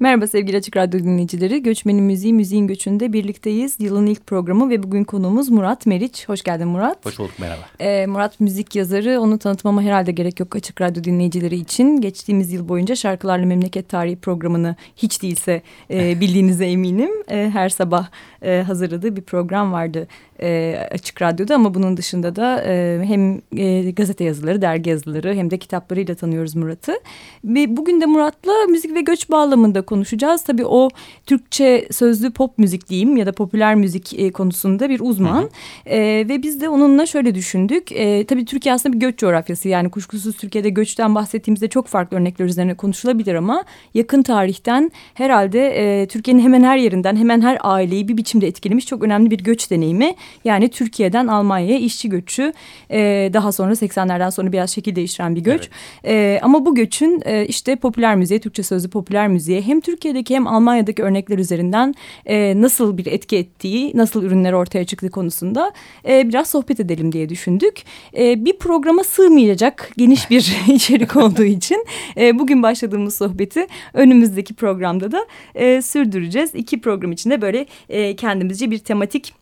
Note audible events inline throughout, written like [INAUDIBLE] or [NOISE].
Merhaba sevgili Açık Radyo dinleyicileri. Göçmenin Müziği, Müziğin Göçü'nde birlikteyiz. Yılın ilk programı ve bugün konuğumuz Murat Meriç. Hoş geldin Murat. Hoş bulduk, merhaba. Ee, Murat müzik yazarı. Onu tanıtmama herhalde gerek yok Açık Radyo dinleyicileri için. Geçtiğimiz yıl boyunca Şarkılarla Memleket Tarihi programını hiç değilse e, [LAUGHS] bildiğinize eminim. E, her sabah e, hazırladığı bir program vardı e, Açık Radyo'da ama bunun dışında da e, hem e, gazete yazıları, dergi yazıları hem de kitaplarıyla tanıyoruz Murat'ı. Ve bugün de Murat'la müzik ve göç bağlamında konuşacağız. Tabii o Türkçe sözlü pop müzik diyeyim ya da popüler müzik e, konusunda bir uzman. Hı hı. E, ve biz de onunla şöyle düşündük. E, tabii Türkiye aslında bir göç coğrafyası yani kuşkusuz Türkiye'de göçten bahsettiğimizde çok farklı örnekler üzerine konuşulabilir ama yakın tarihten herhalde e, Türkiye'nin hemen her yerinden hemen her aileyi bir biçimde etkilemiş çok önemli bir göç deneyimi. Yani Türkiye'den Almanya'ya işçi göçü e, daha sonra 80'lerden sonra biraz şekil değiştiren bir göç. Evet. E, ama bu göçün e, işte popüler müziğe, Türkçe sözlü popüler müziğe hem Türkiye'deki hem Almanya'daki örnekler üzerinden e, nasıl bir etki ettiği, nasıl ürünler ortaya çıktığı konusunda e, biraz sohbet edelim diye düşündük. E, bir programa sığmayacak geniş bir [LAUGHS] içerik olduğu için e, bugün başladığımız sohbeti önümüzdeki programda da e, sürdüreceğiz. İki program içinde böyle e, kendimizce bir tematik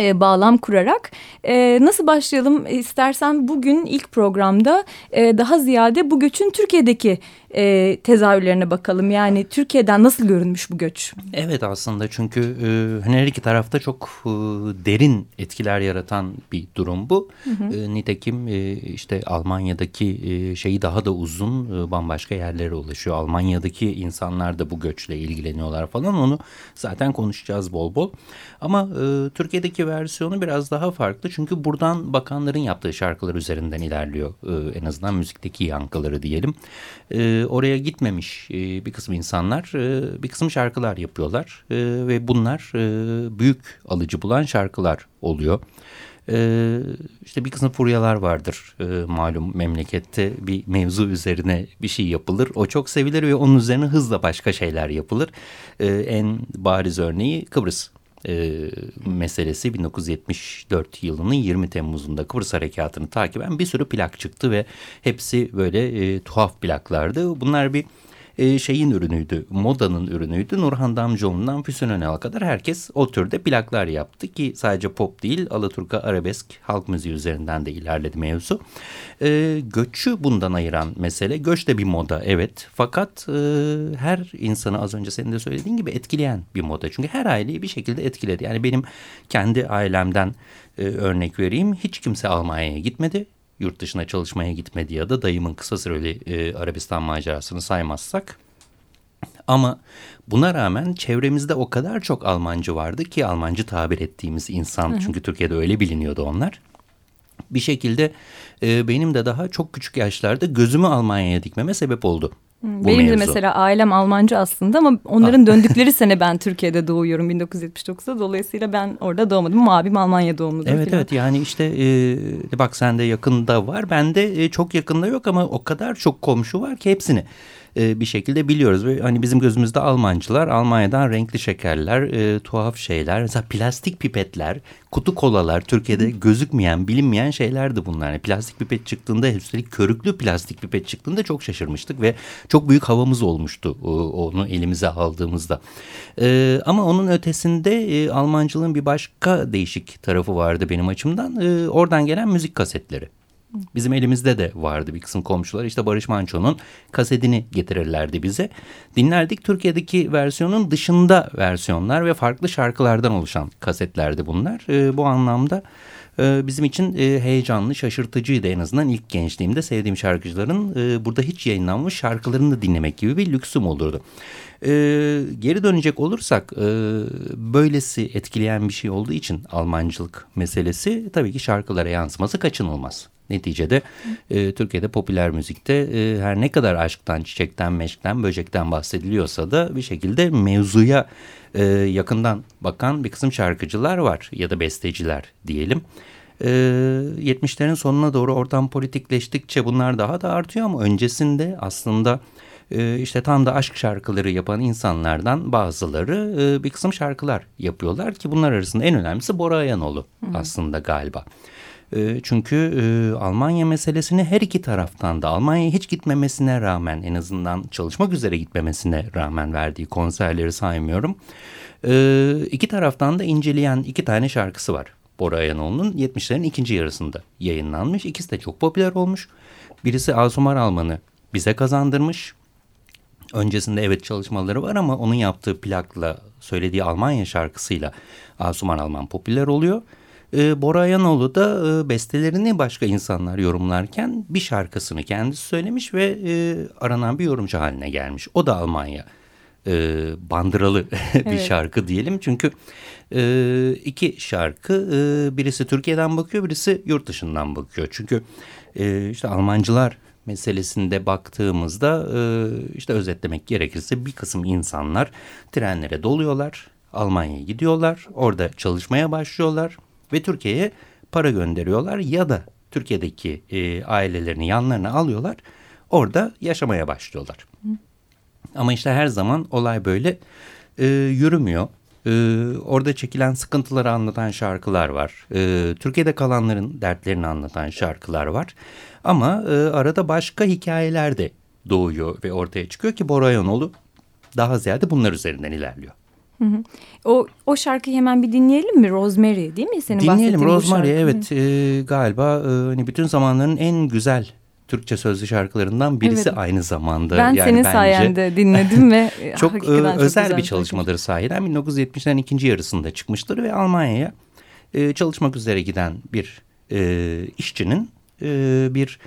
e, bağlam kurarak e, nasıl başlayalım istersen bugün ilk programda e, daha ziyade bu göçün Türkiye'deki e, tezahürlerine bakalım. Yani Türkiye'den nasıl görünmüş bu göç? Evet aslında çünkü e, hani her iki tarafta çok e, derin etkiler yaratan bir durum bu. Hı hı. E, nitekim e, işte Almanya'daki e, şeyi daha da uzun e, bambaşka yerlere ulaşıyor. Almanya'daki insanlar da bu göçle ilgileniyorlar falan onu zaten konuşacağız bol bol. Ama e, Türkiye'deki versiyonu biraz daha farklı çünkü buradan bakanların yaptığı şarkılar üzerinden ilerliyor. E, en azından müzikteki yankıları diyelim. E, oraya gitmemiş e, bir kısım insanlar e, bir kısım şarkılar yapıyorlar e, ve bunlar e, büyük alıcı bulan şarkılar oluyor. Ee, işte bir kısım furyalar vardır ee, malum memlekette bir mevzu üzerine bir şey yapılır. O çok sevilir ve onun üzerine hızla başka şeyler yapılır. Ee, en bariz örneği Kıbrıs e, meselesi 1974 yılının 20 Temmuz'unda Kıbrıs Harekatı'nı takiben bir sürü plak çıktı ve hepsi böyle e, tuhaf plaklardı. Bunlar bir e, şeyin ürünüydü, modanın ürünüydü. Nurhan Damcıoğlu'ndan Füsun Önal'a kadar herkes o türde plaklar yaptı ki sadece pop değil Alaturka arabesk halk müziği üzerinden de ilerledi mevzu. E, göçü bundan ayıran mesele, göç de bir moda evet fakat e, her insanı az önce senin de söylediğin gibi etkileyen bir moda. Çünkü her aileyi bir şekilde etkiledi. Yani benim kendi ailemden e, örnek vereyim hiç kimse Almanya'ya gitmedi yurt dışına çalışmaya gitmedi ya da dayımın kısa süreli e, Arabistan macerasını saymazsak. Ama buna rağmen çevremizde o kadar çok Almancı vardı ki Almancı tabir ettiğimiz insan. Hı hı. Çünkü Türkiye'de öyle biliniyordu onlar. Bir şekilde e, benim de daha çok küçük yaşlarda gözümü Almanya'ya dikmeme sebep oldu. Benim mevzu. de mesela ailem Almancı aslında ama onların [LAUGHS] döndükleri sene ben Türkiye'de doğuyorum 1979'da. Dolayısıyla ben orada doğmadım ama abim Almanya doğumludur. Evet falan. evet yani işte e, bak sende yakında var. Bende e, çok yakında yok ama o kadar çok komşu var ki hepsini e, bir şekilde biliyoruz. Ve hani bizim gözümüzde Almancılar, Almanya'dan renkli şekerler, e, tuhaf şeyler, mesela plastik pipetler, kutu kolalar Türkiye'de gözükmeyen, bilinmeyen şeylerdi bunlar. Yani plastik pipet çıktığında, üstelik körüklü plastik pipet çıktığında çok şaşırmıştık ve çok büyük havamız olmuştu onu elimize aldığımızda. E, ama onun ötesinde e, Almancılığın bir başka değişik tarafı vardı benim açımdan. E, oradan gelen müzik kasetleri. Bizim elimizde de vardı bir kısım komşular. İşte Barış Manço'nun kasetini getirirlerdi bize. Dinlerdik. Türkiye'deki versiyonun dışında versiyonlar ve farklı şarkılardan oluşan kasetlerdi bunlar. E, bu anlamda e, bizim için e, heyecanlı, şaşırtıcıydı en azından ilk gençliğimde sevdiğim şarkıcıların e, burada hiç yayınlanmış şarkılarını dinlemek gibi bir lüksüm olurdu. E, geri dönecek olursak e, böylesi etkileyen bir şey olduğu için Almancılık meselesi tabii ki şarkılara yansıması kaçınılmaz. Neticede e, Türkiye'de popüler müzikte e, her ne kadar aşktan, çiçekten, meşkten, böcekten bahsediliyorsa da bir şekilde mevzuya e, yakından bakan bir kısım şarkıcılar var ya da besteciler diyelim. E, 70'lerin sonuna doğru ortam politikleştikçe bunlar daha da artıyor ama öncesinde aslında e, işte tam da aşk şarkıları yapan insanlardan bazıları e, bir kısım şarkılar yapıyorlar ki bunlar arasında en önemlisi Bora Ayanoğlu aslında galiba. E, çünkü e, Almanya meselesini her iki taraftan da Almanya'ya hiç gitmemesine rağmen en azından çalışmak üzere gitmemesine rağmen verdiği konserleri saymıyorum. E, iki taraftan da inceleyen iki tane şarkısı var. Bora Ayanoğlu'nun 70'lerin ikinci yarısında yayınlanmış. İkisi de çok popüler olmuş. Birisi Asumar Alman'ı bize kazandırmış. Öncesinde evet çalışmaları var ama onun yaptığı plakla söylediği Almanya şarkısıyla Asuman Alman popüler oluyor. E, Bora Ayanoğlu da e, bestelerini başka insanlar yorumlarken bir şarkısını kendisi söylemiş ve e, aranan bir yorumcu haline gelmiş. O da Almanya e, bandıralı [LAUGHS] bir evet. şarkı diyelim. Çünkü e, iki şarkı e, birisi Türkiye'den bakıyor birisi yurt dışından bakıyor. Çünkü e, işte Almancılar meselesinde baktığımızda e, işte özetlemek gerekirse bir kısım insanlar trenlere doluyorlar. Almanya'ya gidiyorlar. Orada çalışmaya başlıyorlar ve Türkiye'ye para gönderiyorlar ya da Türkiye'deki e, ailelerini yanlarına alıyorlar. Orada yaşamaya başlıyorlar. Hı. Ama işte her zaman olay böyle e, yürümüyor. E, orada çekilen sıkıntıları anlatan şarkılar var. E, Türkiye'de kalanların dertlerini anlatan şarkılar var. Ama e, arada başka hikayeler de doğuyor ve ortaya çıkıyor ki Bora Yanoğlu daha ziyade bunlar üzerinden ilerliyor. Hı hı. O o şarkıyı hemen bir dinleyelim mi? Rosemary değil mi? Senin dinleyelim Rosemary evet e, galiba e, hani bütün zamanların en güzel Türkçe sözlü şarkılarından birisi evet. aynı zamanda. Ben yani senin bence sayende dinledim ve [LAUGHS] çok, e, çok özel bir çalışmadır sahiden. 1970'lerin ikinci yarısında çıkmıştır ve Almanya'ya e, çalışmak üzere giden bir e, işçinin e, bir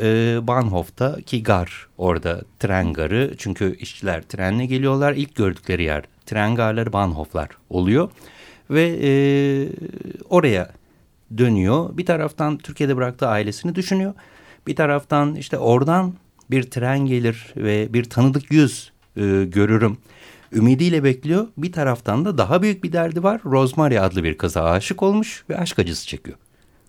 e, Bahnhof'ta ki gar orada tren garı. Çünkü işçiler trenle geliyorlar. İlk gördükleri yer tren garları Bahnhof'lar oluyor. Ve e, oraya dönüyor. Bir taraftan Türkiye'de bıraktığı ailesini düşünüyor. Bir taraftan işte oradan bir tren gelir ve bir tanıdık yüz e, görürüm. Ümidiyle bekliyor. Bir taraftan da daha büyük bir derdi var. Rosemary adlı bir kıza aşık olmuş ve aşk acısı çekiyor.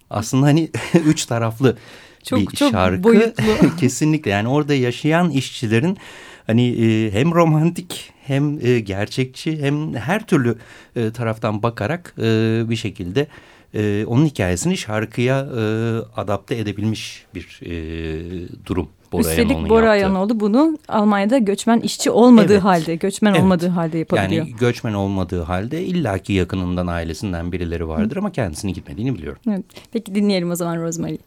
Aslında hani [LAUGHS] üç taraflı çok, bir çok şarkı. Boyutlu. [LAUGHS] Kesinlikle yani orada yaşayan işçilerin hani e, hem romantik hem e, gerçekçi hem her türlü e, taraftan bakarak e, bir şekilde e, onun hikayesini şarkıya e, adapte edebilmiş bir e, durum. Bora Üstelik Bora Ayanoğlu bunu Almanya'da göçmen işçi olmadığı evet. halde, göçmen evet. olmadığı halde yapabiliyor. Yani göçmen olmadığı halde illaki yakınından ailesinden birileri vardır Hı. ama kendisini gitmediğini biliyorum. Evet. Peki dinleyelim o zaman Rosemary.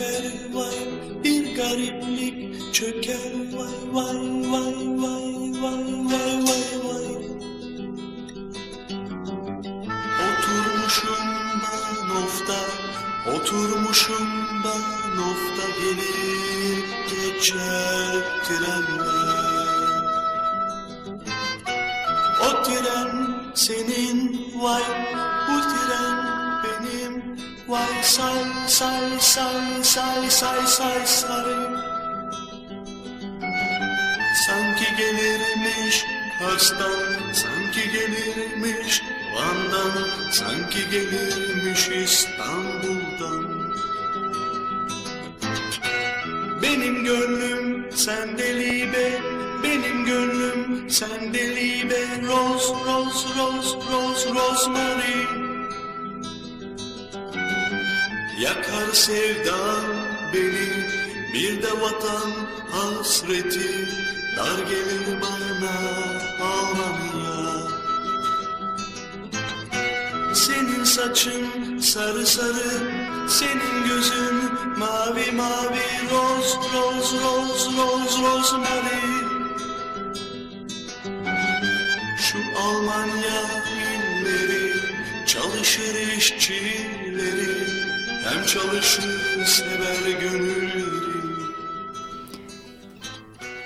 çöker vay bir gariplik çöker. Vay vay vay vay vay vay vay vay. Oturmuşum ben ofta oturmuşum ben ofta. Gelir geçer trenler O tren senin vay bu tren Kars'tan sanki gelirmiş Van'dan sanki gelirmiş İstanbul'dan. Benim gönlüm sende libe Benim gönlüm sende libe Rose, rose, rose, rose, rosemary Yakar sevdan beni Bir de vatan hasreti. Dar gelir bana ağlamaya Senin saçın sarı sarı Senin gözün mavi mavi. Roz roz roz roz roz mavi. Şu Almanya günleri Çalışır işçileri Hem çalışır sever gönülleri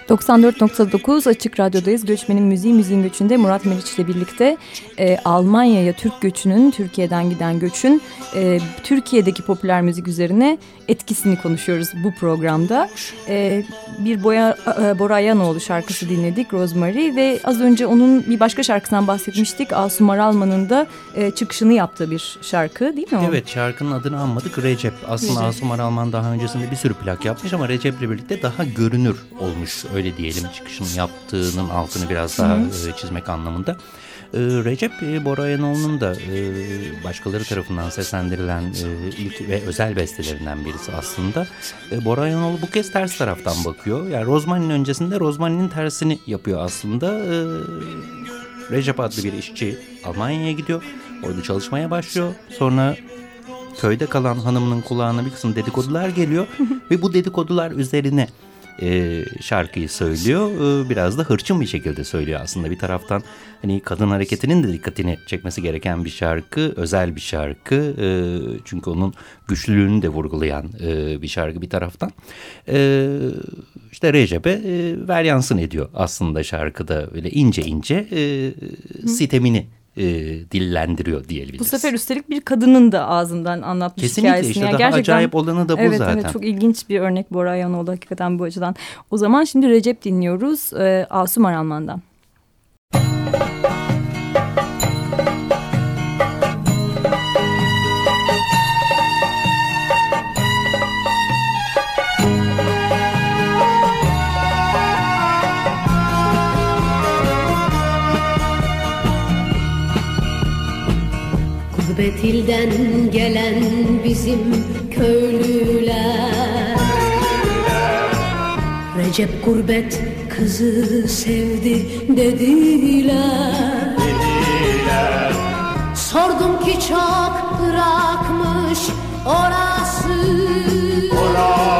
94.9 Açık Radyo'dayız. Göçmenin Müziği, Müziğin Göçü'nde Murat Meriç ile birlikte e, Almanya'ya Türk göçünün, Türkiye'den giden göçün e, Türkiye'deki popüler müzik üzerine etkisini konuşuyoruz bu programda. E, bir Boya, e, Bora Ayanoğlu şarkısı dinledik, Rosemary ve az önce onun bir başka şarkısından bahsetmiştik. Asum Aralman'ın da e, çıkışını yaptığı bir şarkı değil mi o? Evet şarkının adını anmadık Recep. Aslında Recep. Asum Aralman daha öncesinde bir sürü plak yapmış ama Recep'le birlikte daha görünür olmuş öyle diyelim çıkışını yaptığının altını biraz daha. E, çizmek anlamında. Ee, Recep e, Bora da e, başkaları tarafından seslendirilen e, ilk ve özel bestelerinden birisi aslında. Bora Ayanoğlu bu kez ters taraftan bakıyor. Yani Rozman'ın öncesinde Rozman'ın tersini yapıyor aslında. Recep adlı bir işçi Almanya'ya gidiyor. Orada çalışmaya başlıyor. Sonra köyde kalan hanımının kulağına bir kısım dedikodular geliyor. [LAUGHS] ve bu dedikodular üzerine e, şarkıyı söylüyor. E, biraz da hırçın bir şekilde söylüyor aslında bir taraftan. Hani kadın hareketinin de dikkatini çekmesi gereken bir şarkı, özel bir şarkı. E, çünkü onun güçlülüğünü de vurgulayan e, bir şarkı bir taraftan. E, işte Recep'e e, veryansın ediyor aslında şarkıda böyle ince ince e, sitemini e, dillendiriyor diyebiliriz. Bu sefer üstelik bir kadının da ağzından anlatmış Kesinlikle hikayesini. Kesinlikle işte yani daha acayip olanı da bu evet, zaten. Evet çok ilginç bir örnek Bora Ayanoğlu hakikaten bu açıdan. O zaman şimdi Recep dinliyoruz e, Asum Aralman'dan. Gurbet ilden gelen bizim köylüler Recep gurbet kızı sevdi dediler, dediler. Sordum ki çok bırakmış orası Orası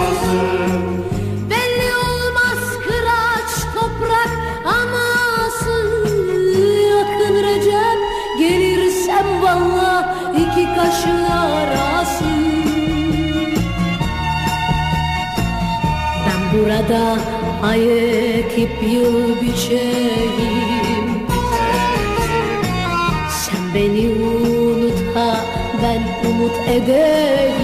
burada ay ekip yıl biçeyim. Sen beni unut ha ben umut edeyim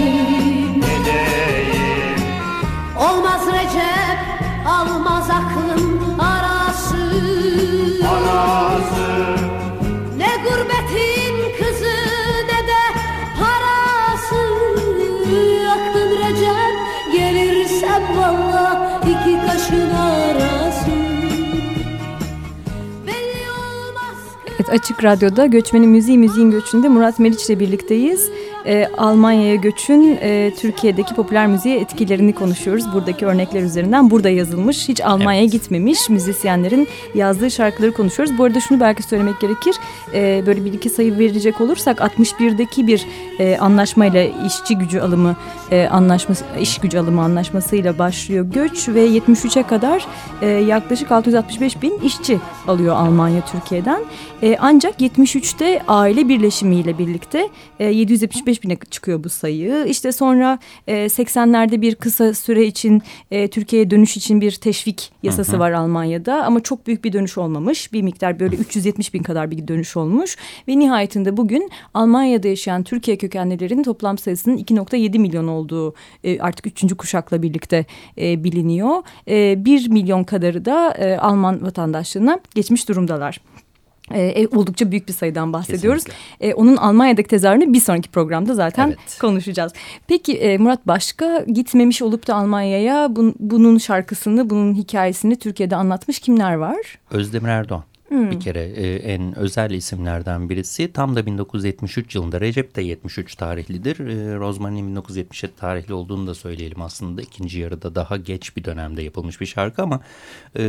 Açık Radyo'da Göçmenin Müziği Müziğin Göçü'nde Murat Meriç ile birlikteyiz e, Almanya'ya göçün e, Türkiye'deki popüler müziğe etkilerini konuşuyoruz. Buradaki örnekler üzerinden burada yazılmış. Hiç Almanya'ya evet. gitmemiş müzisyenlerin yazdığı şarkıları konuşuyoruz. Bu arada şunu belki söylemek gerekir. E, böyle bir iki sayı verecek olursak 61'deki bir e, anlaşmayla işçi gücü alımı e, anlaşması, iş gücü alımı anlaşmasıyla başlıyor göç ve 73'e kadar e, yaklaşık 665 bin işçi alıyor Almanya Türkiye'den. E, ancak 73'te aile birleşimiyle birlikte e, 775 bine çıkıyor bu sayı. İşte sonra e, 80'lerde bir kısa süre için e, Türkiye'ye dönüş için bir teşvik yasası hı hı. var Almanya'da. Ama çok büyük bir dönüş olmamış. Bir miktar böyle 370 bin kadar bir dönüş olmuş. Ve nihayetinde bugün Almanya'da yaşayan Türkiye kökenlilerin toplam sayısının 2.7 milyon olduğu e, artık üçüncü kuşakla birlikte e, biliniyor. E, 1 milyon kadarı da e, Alman vatandaşlığına geçmiş durumdalar. E, oldukça büyük bir sayıdan bahsediyoruz. E, onun Almanya'daki tezahürünü bir sonraki programda zaten evet. konuşacağız. Peki e, Murat başka gitmemiş olup da Almanya'ya bun, bunun şarkısını, bunun hikayesini Türkiye'de anlatmış kimler var? Özdemir Erdoğan. Hmm. Bir kere e, en özel isimlerden birisi. Tam da 1973 yılında Recep de 73 tarihlidir. E, Rozman'ın 1977 tarihli olduğunu da söyleyelim aslında. ikinci yarıda daha geç bir dönemde yapılmış bir şarkı ama e,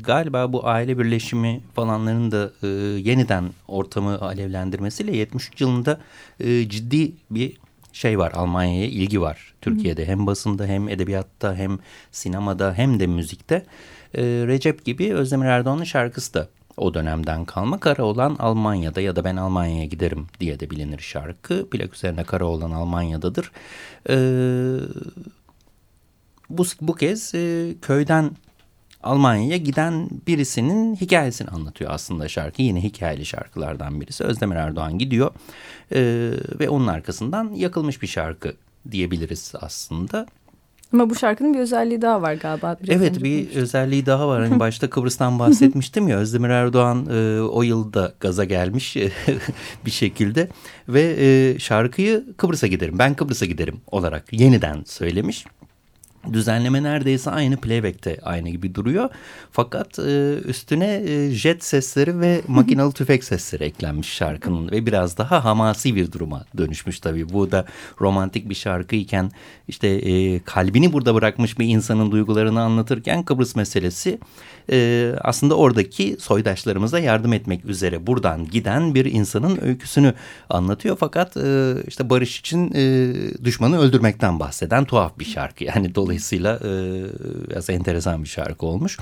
galiba bu aile birleşimi falanların da e, yeniden ortamı alevlendirmesiyle 73 yılında e, ciddi bir şey var Almanya'ya ilgi var Türkiye'de. Hem basında hem edebiyatta hem sinemada hem de müzikte. E, Recep gibi Özdemir Erdoğan'ın şarkısı da o dönemden kalma kara olan Almanya'da ya da ben Almanya'ya giderim diye de bilinir şarkı. Plak üzerine kara olan Almanya'dadır. Ee, bu, bu kez e, köyden Almanya'ya giden birisinin hikayesini anlatıyor aslında şarkı. Yine hikayeli şarkılardan birisi. Özdemir Erdoğan gidiyor e, ve onun arkasından yakılmış bir şarkı diyebiliriz aslında. Ama bu şarkının bir özelliği daha var galiba. Biraz evet bir özelliği daha var. Hani [LAUGHS] başta Kıbrıs'tan bahsetmiştim ya Özdemir Erdoğan e, o yılda gaza gelmiş [LAUGHS] bir şekilde ve e, şarkıyı Kıbrıs'a giderim ben Kıbrıs'a giderim olarak yeniden söylemiş. Düzenleme neredeyse aynı playback'te aynı gibi duruyor. Fakat e, üstüne e, jet sesleri ve [LAUGHS] makinalı tüfek sesleri eklenmiş şarkının ve biraz daha hamasi bir duruma dönüşmüş tabii. Bu da romantik bir şarkıyken işte e, kalbini burada bırakmış bir insanın duygularını anlatırken Kıbrıs meselesi e, aslında oradaki soydaşlarımıza yardım etmek üzere buradan giden bir insanın öyküsünü anlatıyor. Fakat e, işte barış için e, düşmanı öldürmekten bahseden tuhaf bir şarkı. Yani dolayısıyla e, biraz enteresan bir şarkı olmuş.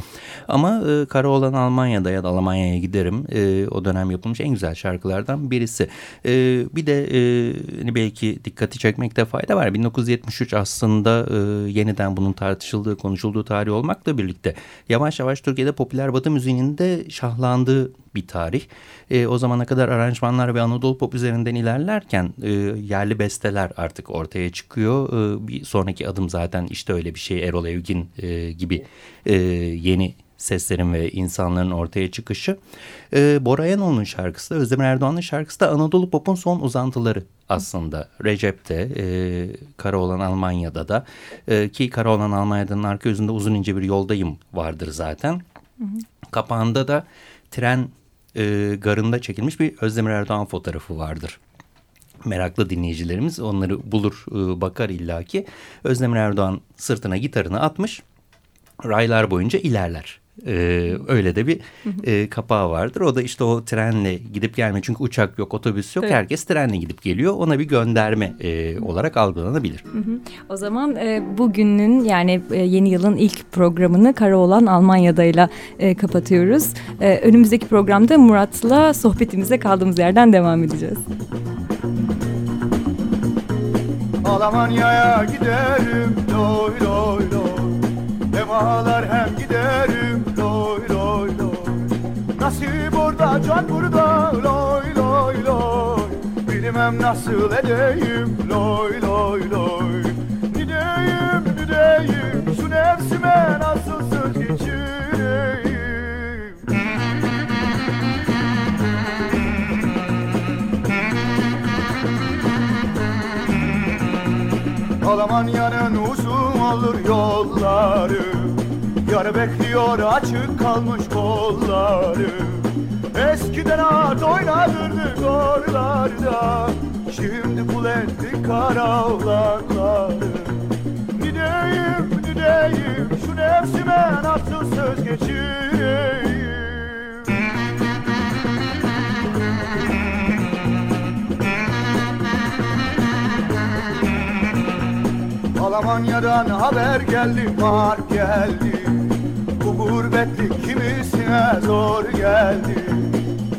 Ama e, Kara olan Almanya'da ya da Almanya'ya giderim e, o dönem yapılmış en güzel şarkılardan birisi. E, bir de e, hani belki dikkati çekmekte fayda var. 1973 aslında e, yeniden bunun tartışıldığı, konuşulduğu tarih olmakla birlikte yavaş yavaş Türkiye'de popüler batı müziğinin de şahlandığı bir tarih. E, o zamana kadar aranjmanlar ve Anadolu pop üzerinden ilerlerken e, yerli besteler artık ortaya çıkıyor. E, bir sonraki adım zaten işte öyle bir şey Erol Evgin e, gibi e, yeni seslerin ve insanların ortaya çıkışı. E, Bora Yanoğlu'nun şarkısı da Özdemir Erdoğan'ın şarkısı da Anadolu Pop'un son uzantıları aslında. Recep'te, e, Karaoğlan Almanya'da da e, ki Karaoğlan Almanya'nın arka yüzünde uzun ince bir yoldayım vardır zaten. Hı hı. Kapağında da tren e, garında çekilmiş bir Özdemir Erdoğan fotoğrafı vardır meraklı dinleyicilerimiz onları bulur e, bakar illaki. Özdemir Erdoğan sırtına gitarını atmış raylar boyunca ilerler. Ee, öyle de bir e, kapağı vardır. O da işte o trenle gidip gelme. Çünkü uçak yok, otobüs yok. Evet. Herkes trenle gidip geliyor. Ona bir gönderme e, olarak algılanabilir. Hı hı. O zaman e, bugünün yani e, yeni yılın ilk programını Karaoğlan Almanya'dayla e, kapatıyoruz. E, önümüzdeki programda Murat'la sohbetimize kaldığımız yerden devam edeceğiz. Almanya'ya giderim loy loy loy Hem ağlar hem giderim Nasip orada can burada. Loy loy loy. Bilmem nasıl edeyim? Loy loy loy. Gideyim gideyim. Şu nefsime nasıl söz geçireyim Almanya'nın uzun olur yolları Yar bekliyor açık kalmış kolları. Eskiden at oynadırdık oralarda Şimdi kul ettik karavlanları. Gideyim gideyim şu nefsime nasıl söz geçireyim Almanya'dan haber geldi, mar geldi geldi.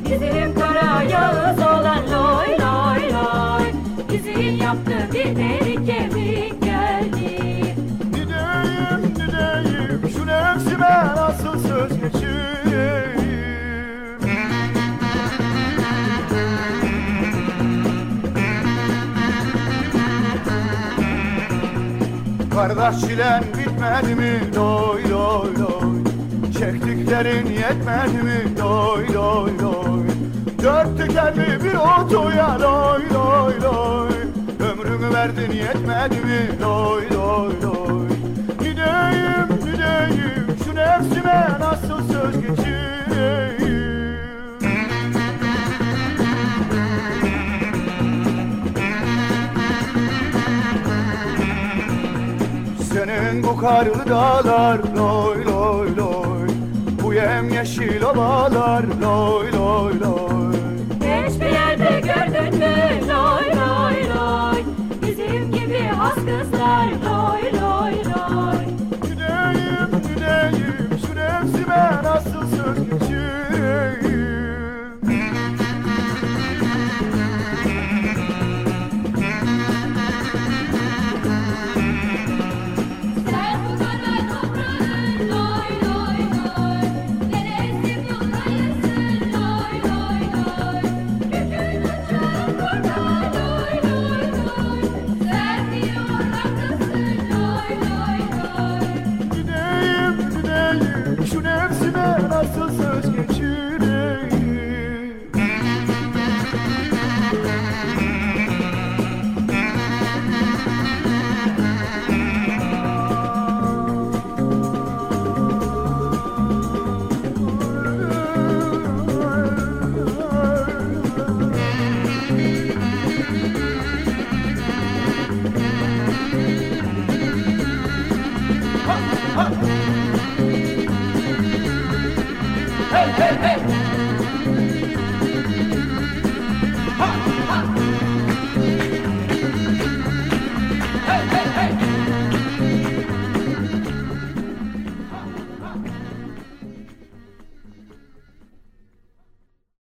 Bizim kara yağız olan loy loy loy. Bizim yaptı bir delik kemik geldi. Gideyim gideyim şu nefsime nasıl söz geçireyim Kardeş çilen bitmedi mi loy Çektiklerin yetmedi mi? Doy doy doy. Dört tekerli bir otoya doy doy doy. Ömrümü verdin yetmedi mi? Doy doy doy. Gideyim gideyim şu nefsime nasıl söz geçireyim? Senin bu karlı dağlar loy loy yem yeşil ovalar loy loy loy. Hiçbir yerde gördün mü? Loy loy loy. Bizim gibi has kızlar loy loy loy. Güneyim güneyim süremsi ben nasılsın?